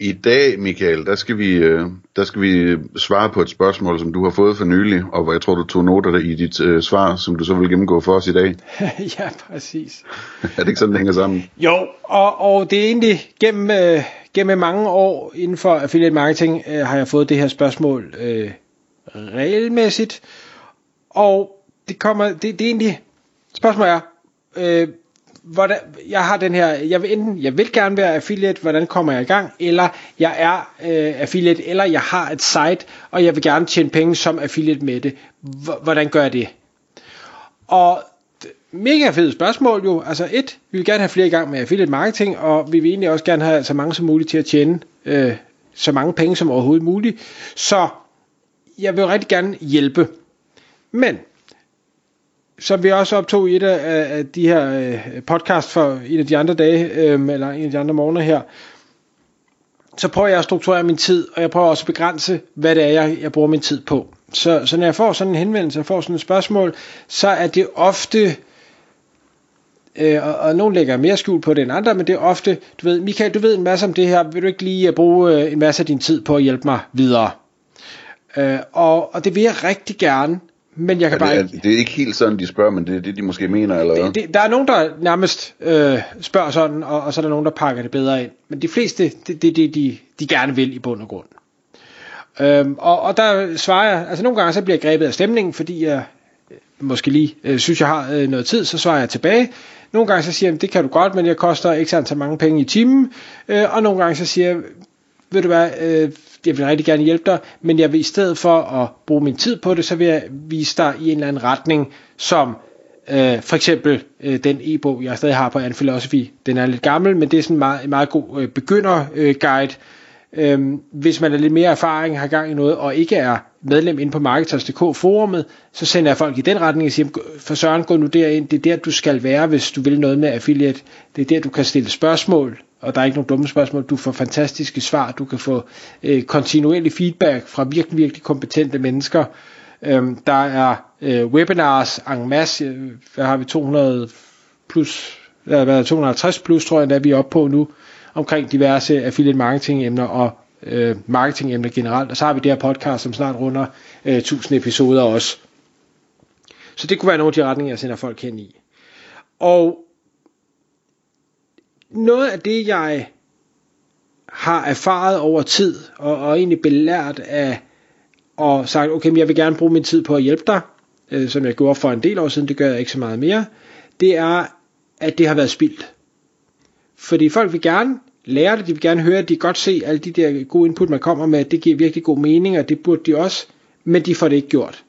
I dag, Michael, der skal, vi, øh, der skal vi svare på et spørgsmål, som du har fået for nylig, og hvor jeg tror, du tog noter i dit uh, svar, som du så vil gennemgå for os i dag. ja, præcis. er det ikke sådan, det hænger sammen? Jo, og, og det er egentlig gennem, øh, gennem mange år inden for affiliate marketing, øh, har jeg fået det her spørgsmål øh, regelmæssigt, og det kommer, det, det er egentlig, spørgsmålet er, øh, hvordan, jeg har den her, jeg vil enten, jeg vil gerne være affiliate, hvordan kommer jeg i gang, eller jeg er øh, affiliate, eller jeg har et site, og jeg vil gerne tjene penge som affiliate med det. Hvordan gør jeg det? Og mega fedt spørgsmål jo. Altså et, vi vil gerne have flere i gang med affiliate marketing, og vi vil egentlig også gerne have så mange som muligt til at tjene øh, så mange penge som overhovedet muligt. Så jeg vil rigtig gerne hjælpe. Men som vi også optog i et af, af de her øh, podcast for en af de andre dage, øh, eller en af de andre morgener her, så prøver jeg at strukturere min tid, og jeg prøver også at begrænse, hvad det er, jeg, jeg bruger min tid på. Så, så når jeg får sådan en henvendelse, og får sådan et spørgsmål, så er det ofte, øh, og, og nogen lægger mere skjul på det end andre, men det er ofte, du ved, Michael, du ved en masse om det her, vil du ikke lige øh, bruge øh, en masse af din tid på at hjælpe mig videre? Øh, og, og det vil jeg rigtig gerne, men jeg kan er bare det, er, det er ikke helt sådan, de spørger, men det er det, de måske mener, eller hvad? det, det, der er nogen, der nærmest øh, spørger sådan, og, og så er der nogen, der pakker det bedre ind. Men de fleste, det er det, det, de, de gerne vil i bund og grund. Øhm, og, og der svarer jeg, altså nogle gange så bliver jeg grebet af stemningen, fordi jeg øh, måske lige øh, synes, jeg har øh, noget tid, så svarer jeg tilbage. Nogle gange så siger jeg, det kan du godt, men jeg koster ikke så mange penge i timen. Øh, og nogle gange så siger jeg, ved du hvad, øh, jeg vil rigtig gerne hjælpe dig, men jeg vil i stedet for at bruge min tid på det, så vil jeg vise dig i en eller anden retning, som øh, for eksempel øh, den e-bog, jeg stadig har på An Philosophy. Den er lidt gammel, men det er sådan en meget, en meget god øh, begynderguide. Øh, guide. Øhm, hvis man er lidt mere erfaring, har gang i noget, og ikke er medlem inde på Marketers.dk forumet, så sender jeg folk i den retning og siger, for Søren, gå nu derind, det er der, du skal være, hvis du vil noget med affiliate. Det er der, du kan stille spørgsmål, og der er ikke nogen dumme spørgsmål. Du får fantastiske svar, du kan få øh, kontinuerlig feedback fra virkelig, virkelig kompetente mennesker. Øhm, der er øh, webinars en masse, hvad har vi, 200 plus, hvad 250 plus, tror jeg, der er vi oppe på nu, omkring diverse affiliate marketing emner og øh, marketing emner generelt. Og så har vi det her podcast, som snart runder øh, 1000 episoder også. Så det kunne være nogle af de retninger, jeg sender folk hen i. Og noget af det, jeg har erfaret over tid, og, og egentlig belært af, og sagt, okay, men jeg vil gerne bruge min tid på at hjælpe dig, øh, som jeg gjorde for en del år siden, det gør jeg ikke så meget mere, det er, at det har været spildt. Fordi folk vil gerne lære det, de vil gerne høre, at de kan godt se alle de der gode input, man kommer med, det giver virkelig god mening, og det burde de også, men de får det ikke gjort.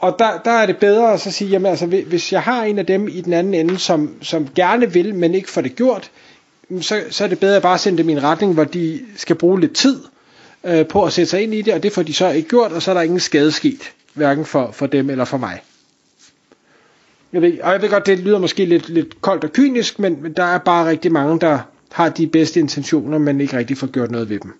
Og der, der er det bedre at så sige, jamen altså, hvis jeg har en af dem i den anden ende, som, som gerne vil, men ikke får det gjort, så, så er det bedre at bare sende dem i en retning, hvor de skal bruge lidt tid øh, på at sætte sig ind i det, og det får de så ikke gjort, og så er der ingen skade sket, hverken for, for dem eller for mig. Jeg ved, og jeg ved godt, det lyder måske lidt, lidt koldt og kynisk, men, men der er bare rigtig mange, der har de bedste intentioner, men ikke rigtig får gjort noget ved dem.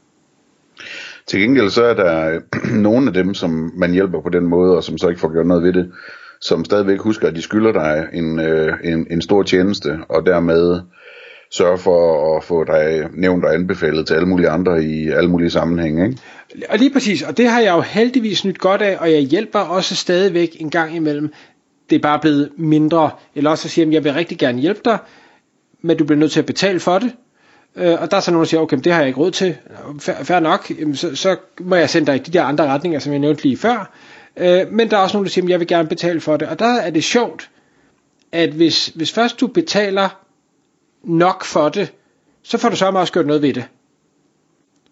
Til gengæld så er der øh, nogle af dem, som man hjælper på den måde, og som så ikke får gjort noget ved det, som stadigvæk husker, at de skylder dig en, øh, en, en stor tjeneste, og dermed sørge for at få dig nævnt og anbefalet til alle mulige andre i alle mulige sammenhænge. Ikke? Og lige præcis, og det har jeg jo heldigvis nyt godt af, og jeg hjælper også stadigvæk en gang imellem. Det er bare blevet mindre, eller også at sige, at jeg vil rigtig gerne hjælpe dig, men du bliver nødt til at betale for det. Øh, og der er så nogen, der siger, okay, det har jeg ikke råd til. Færre nok, så, så må jeg sende dig i de der andre retninger, som jeg nævnte lige før. Øh, men der er også nogen, der siger, at jeg vil gerne betale for det. Og der er det sjovt, at hvis, hvis først du betaler nok for det, så får du så også gjort noget ved det.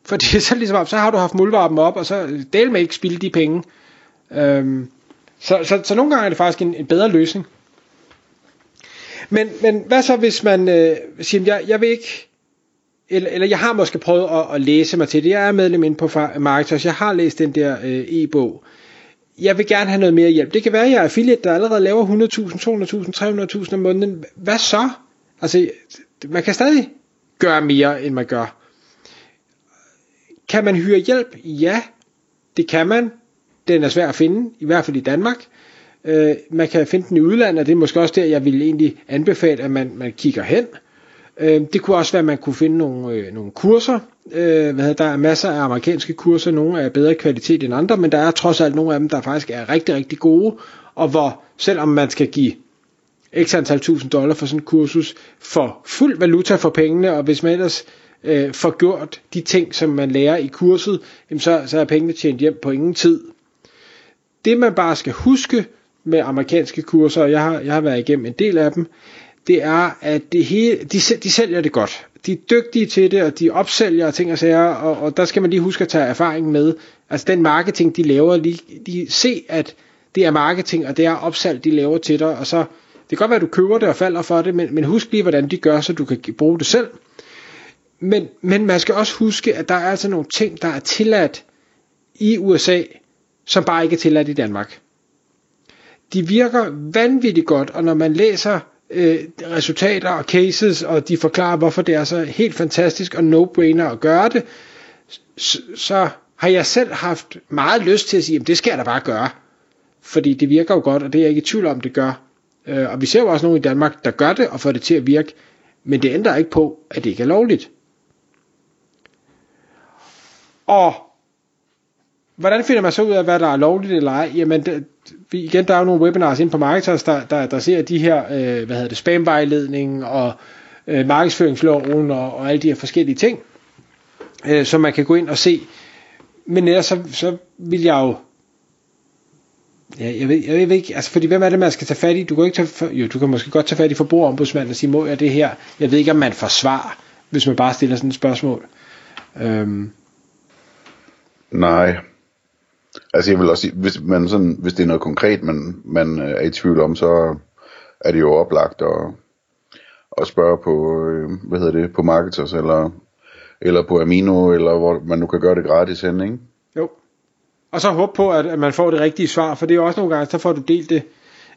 Fordi så, ligesom, så har du haft muldvarpen op, og så del med ikke spilde de penge. Øhm, så, så, så nogle gange er det faktisk en, en bedre løsning. Men, men hvad så hvis man øh, siger, jeg, jeg vil ikke, eller, eller jeg har måske prøvet at, at læse mig til det. Jeg er medlem inde på Marketers, jeg har læst den der øh, e-bog. jeg vil gerne have noget mere hjælp. Det kan være, at jeg er affiliate, der allerede laver 100.000, 200.000, 300.000 om måneden. Hvad så? Altså, man kan stadig gøre mere, end man gør. Kan man hyre hjælp? Ja, det kan man. Den er svær at finde, i hvert fald i Danmark. Øh, man kan finde den i udlandet, og det er måske også der, jeg vil egentlig anbefale, at man, man kigger hen. Øh, Øhm, det kunne også være, at man kunne finde nogle, øh, nogle kurser. Øh, hvad der er masser af amerikanske kurser, nogle er bedre kvalitet end andre, men der er trods alt nogle af dem, der faktisk er rigtig, rigtig gode, og hvor selvom man skal give x antal tusind dollar for sådan en kursus, for fuld valuta for pengene, og hvis man ellers øh, får gjort de ting, som man lærer i kurset, jamen så, så er pengene tjent hjem på ingen tid. Det man bare skal huske med amerikanske kurser, og jeg har, jeg har været igennem en del af dem, det er, at det hele, de, de sælger det godt. De er dygtige til det, og de opsælger ting og sager, og, og der skal man lige huske at tage erfaring med. Altså den marketing, de laver, lige, de se, at det er marketing, og det er opsalg, de laver til dig, og så, det kan godt være, at du køber det og falder for det, men, men husk lige, hvordan de gør, så du kan bruge det selv. Men, men man skal også huske, at der er altså nogle ting, der er tilladt i USA, som bare ikke er tilladt i Danmark. De virker vanvittigt godt, og når man læser øh, resultater og cases, og de forklarer, hvorfor det er så helt fantastisk og no-brainer at gøre det, så, så har jeg selv haft meget lyst til at sige, at det skal jeg da bare gøre. Fordi det virker jo godt, og det er jeg ikke i tvivl om, det gør. Øh, og vi ser jo også nogen i Danmark, der gør det og får det til at virke, men det ændrer ikke på, at det ikke er lovligt. Og hvordan finder man så ud af, hvad der er lovligt eller ej? Jamen, det, igen, der er jo nogle webinars inde på Marketers, der, der adresserer de her, øh, hvad hedder det, spamvejledning og øh, markedsføringsloven og, og alle de her forskellige ting, øh, som man kan gå ind og se. Men ellers så, så vil jeg jo Ja, jeg ved, jeg ved ikke, altså fordi hvem er det, man skal tage fat i? Du kan ikke tage, jo, du kan måske godt tage fat i forbrugerombudsmanden og sige, må jeg det her? Jeg ved ikke, om man får svar, hvis man bare stiller sådan et spørgsmål. Øhm. Nej. Altså jeg vil også sige, hvis, man sådan, hvis det er noget konkret, man, man er i tvivl om, så er det jo oplagt at, at spørge på, øh, hvad hedder det, på Marketers, eller, eller på Amino, eller hvor man nu kan gøre det gratis hen, ikke? Jo. Og så håbe på, at, man får det rigtige svar, for det er også nogle gange, så får du delt det,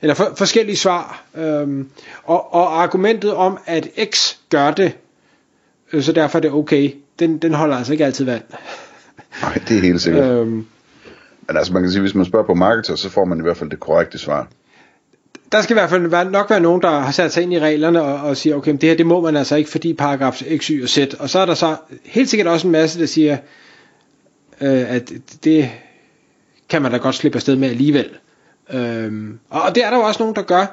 eller for, forskellige svar. Øhm, og, og argumentet om, at X gør det, øh, så derfor er det okay, den, den holder altså ikke altid vand. Nej, det er helt sikkert. øhm, men altså man kan sige, hvis man spørger på marketer, så får man i hvert fald det korrekte svar. Der skal i hvert fald være, nok være nogen, der har sat sig ind i reglerne og, og siger, okay, det her det må man altså ikke, fordi paragraf X, Y og Z. Og så er der så helt sikkert også en masse, der siger, øh, at det, kan man da godt slippe afsted med alligevel. Øhm, og det er der jo også nogen, der gør.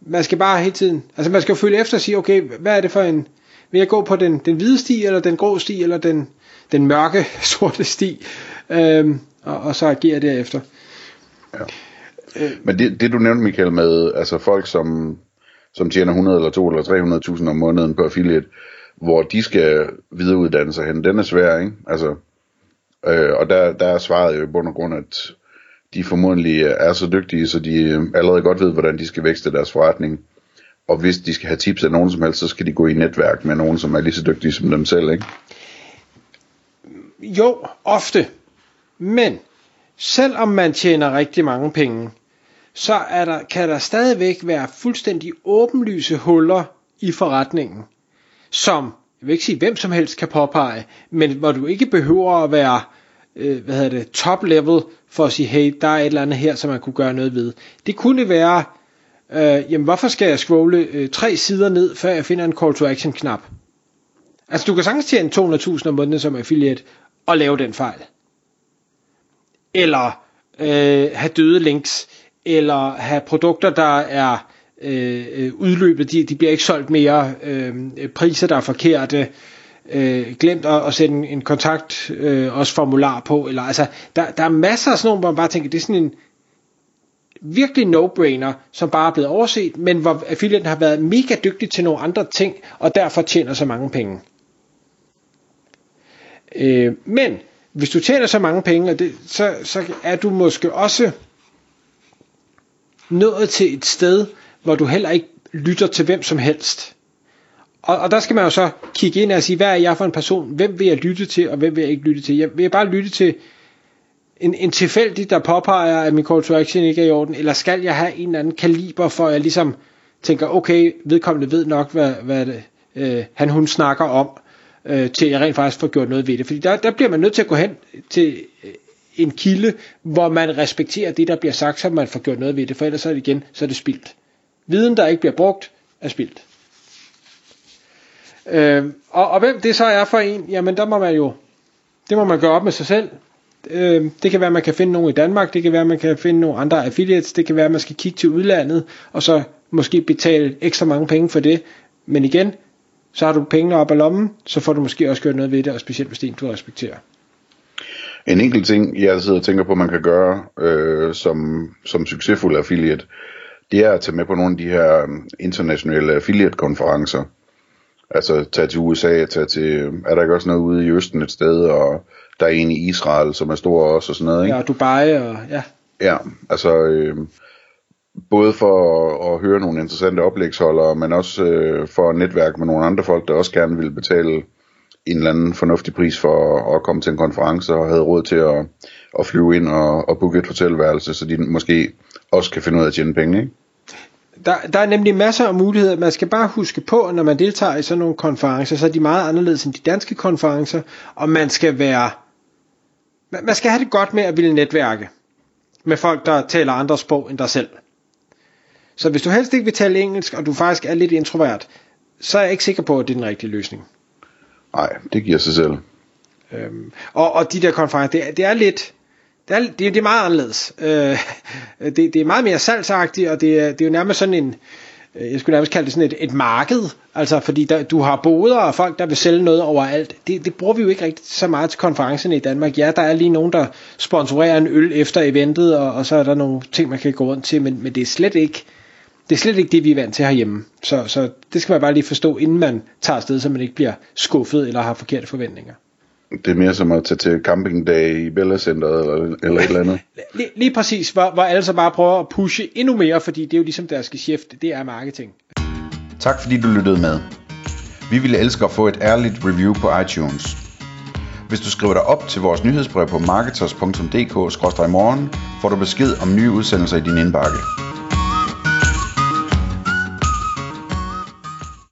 Man skal bare hele tiden, altså man skal jo følge efter og sige, okay, hvad er det for en, vil jeg gå på den, den hvide sti, eller den grå sti, eller den, den mørke sorte sti, øhm, og, og så agere derefter. Ja. Øh, Men det, det du nævnte, Michael, med altså folk, som, som tjener 100 eller 200 eller 300.000 om måneden på affiliate, hvor de skal videreuddanne sig hen, den er svær, ikke? Altså, Øh, og der, der er svaret jo i bund og grund, at de formodentlig er så dygtige, så de øh, allerede godt ved, hvordan de skal vækste deres forretning. Og hvis de skal have tips af nogen som helst, så skal de gå i netværk med nogen, som er lige så dygtige som dem selv, ikke? Jo, ofte. Men selvom man tjener rigtig mange penge, så er der, kan der stadigvæk være fuldstændig åbenlyse huller i forretningen, som jeg vil ikke sige hvem som helst kan påpege, men hvor du ikke behøver at være øh, hvad hedder det, top level for at sige, hey, der er et eller andet her, som man kunne gøre noget ved. Det kunne være, øh, jamen hvorfor skal jeg scrolle øh, tre sider ned, før jeg finder en call to action knap? Altså du kan sagtens tjene 200.000 om måneden som affiliate, og lave den fejl. Eller øh, have døde links, eller have produkter, der er Øh, udløbet, de, de bliver ikke solgt mere, øh, priser der er forkerte, øh, glemt at, at sætte en, en kontakt øh, også formular på, eller altså, der, der er masser af sådan nogle, hvor man bare tænker, det er sådan en virkelig no-brainer, som bare er blevet overset, men hvor affiliaten har været mega dygtig til nogle andre ting, og derfor tjener så mange penge. Øh, men hvis du tjener så mange penge, det, så, så er du måske også nået til et sted, hvor du heller ikke lytter til hvem som helst. Og, og der skal man jo så kigge ind og sige, hvad er jeg for en person? Hvem vil jeg lytte til, og hvem vil jeg ikke lytte til? Jeg vil jeg bare lytte til en, en tilfældig, der påpeger, at min call to action ikke er i orden, eller skal jeg have en eller anden kaliber, for at jeg ligesom tænker, okay, vedkommende ved nok, hvad, hvad det, øh, han hun snakker om, øh, til jeg rent faktisk får gjort noget ved det. Fordi der, der bliver man nødt til at gå hen til øh, en kilde, hvor man respekterer det, der bliver sagt, så man får gjort noget ved det, for ellers er det igen, så er det spildt. Viden, der ikke bliver brugt, er spildt. Øh, og, og hvem det så er for en, jamen der må man jo, det må man gøre op med sig selv. Øh, det kan være, at man kan finde nogen i Danmark, det kan være, at man kan finde nogle andre affiliates, det kan være, at man skal kigge til udlandet, og så måske betale ekstra mange penge for det. Men igen, så har du pengene op af lommen, så får du måske også gjort noget ved det, og specielt hvis det er en, du respekterer. En enkelt ting, jeg sidder og tænker på, man kan gøre øh, som, som succesfuld affiliate, det er at tage med på nogle af de her øhm, internationale affiliate-konferencer. Altså tage til USA, tage til, er der ikke også noget ude i Østen et sted, og der er en i Israel, som er stor også, og sådan noget, ikke? Ja, Dubai, og ja. Ja, altså øh, både for at, at høre nogle interessante oplægsholdere, men også øh, for at netværke med nogle andre folk, der også gerne vil betale en eller anden fornuftig pris for at, at komme til en konference og havde råd til at, at flyve ind og, og booke et hotelværelse, så de måske også kan finde ud af at tjene penge, ikke? Der, der er nemlig masser af muligheder. Man skal bare huske på, når man deltager i sådan nogle konferencer, så er de meget anderledes end de danske konferencer, og man skal være man skal have det godt med at ville netværke med folk, der taler andre sprog end dig selv. Så hvis du helst ikke vil tale engelsk, og du faktisk er lidt introvert, så er jeg ikke sikker på, at det er den rigtige løsning. Nej, det giver sig selv. Øhm, og, og de der konferencer, det, det er lidt, det er, det, det er meget anderledes. Øh, det, det er meget mere salgsagtigt, og det er, det er jo nærmest sådan en, øh, jeg skulle nærmest kalde det sådan et, et marked, altså fordi der, du har boder og folk, der vil sælge noget overalt. Det, det bruger vi jo ikke rigtig så meget til konferencerne i Danmark. Ja, der er lige nogen, der sponsorerer en øl efter eventet, og, og så er der nogle ting, man kan gå rundt til, men, men det er slet ikke, det er slet ikke det, vi er vant til herhjemme. Så, så det skal man bare lige forstå, inden man tager afsted, så man ikke bliver skuffet eller har forkerte forventninger. Det er mere som at tage til campingdag i Bella Center eller, eller et eller andet. Lige, lige præcis, hvor, hvor alle så bare prøver at pushe endnu mere, fordi det er jo ligesom deres geschæft, det er marketing. Tak fordi du lyttede med. Vi ville elske at få et ærligt review på iTunes. Hvis du skriver dig op til vores nyhedsbrev på marketers.dk-morgen, får du besked om nye udsendelser i din indbakke.